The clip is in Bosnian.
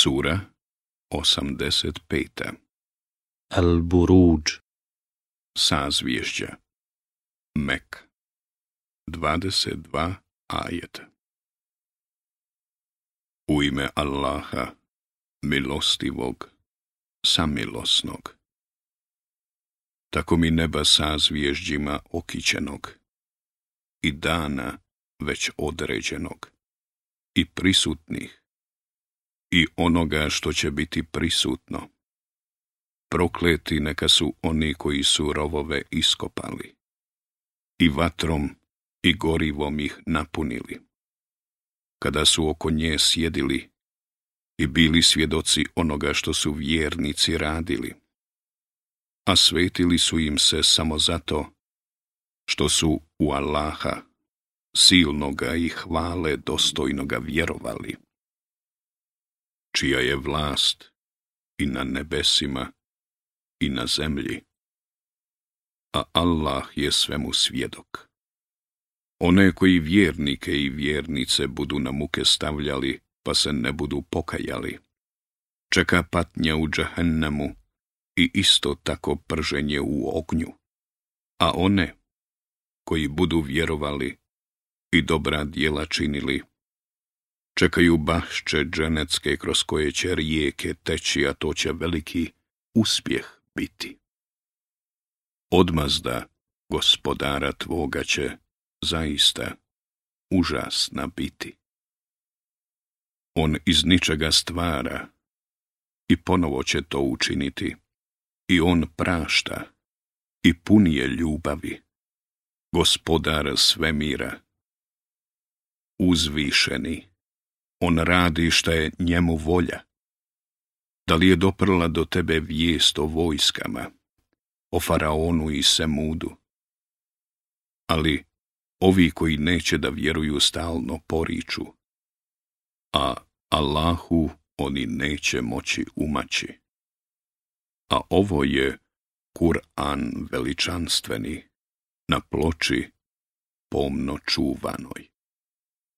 Sura 85. Al-Buruđ Sazvježđa Mek 22 ajet U ime Allaha, milostivog, samilosnog. Tako mi neba sazvježđima okićenog i dana već određenog i prisutnih i onoga što će biti prisutno. Prokleti neka su oni koji su rovove iskopali i vatrom i gorivom ih napunili. Kada su oko nje sjedili i bili svjedoci onoga što su vjernici radili, a svetili su im se samo zato što su u Allaha silnoga i hvale dostojnoga vjerovali čija je vlast i na nebesima i na zemlji. A Allah je svemu svjedok. One koji vjernike i vjernice budu na muke stavljali, pa se ne budu pokajali. Čeka patnja u džahennemu i isto tako prženje u ognju. A one koji budu vjerovali i dobra djela činili, Čekaju bašče dženecke kroz koje će rijeke teći, a to će veliki uspjeh biti. Odmazda gospodara tvoga će zaista užasna biti. On iz ničega stvara i ponovo će to učiniti. I on prašta i punije ljubavi, gospodar svemira, uzvišeni on radi šta je njemu volja. Da li je doprla do tebe vijest o vojskama, o faraonu i semudu? Ali ovi koji neće da vjeruju stalno poriču, a Allahu oni neće moći umaći. A ovo je Kur'an veličanstveni, na ploči pomno čuvanoj.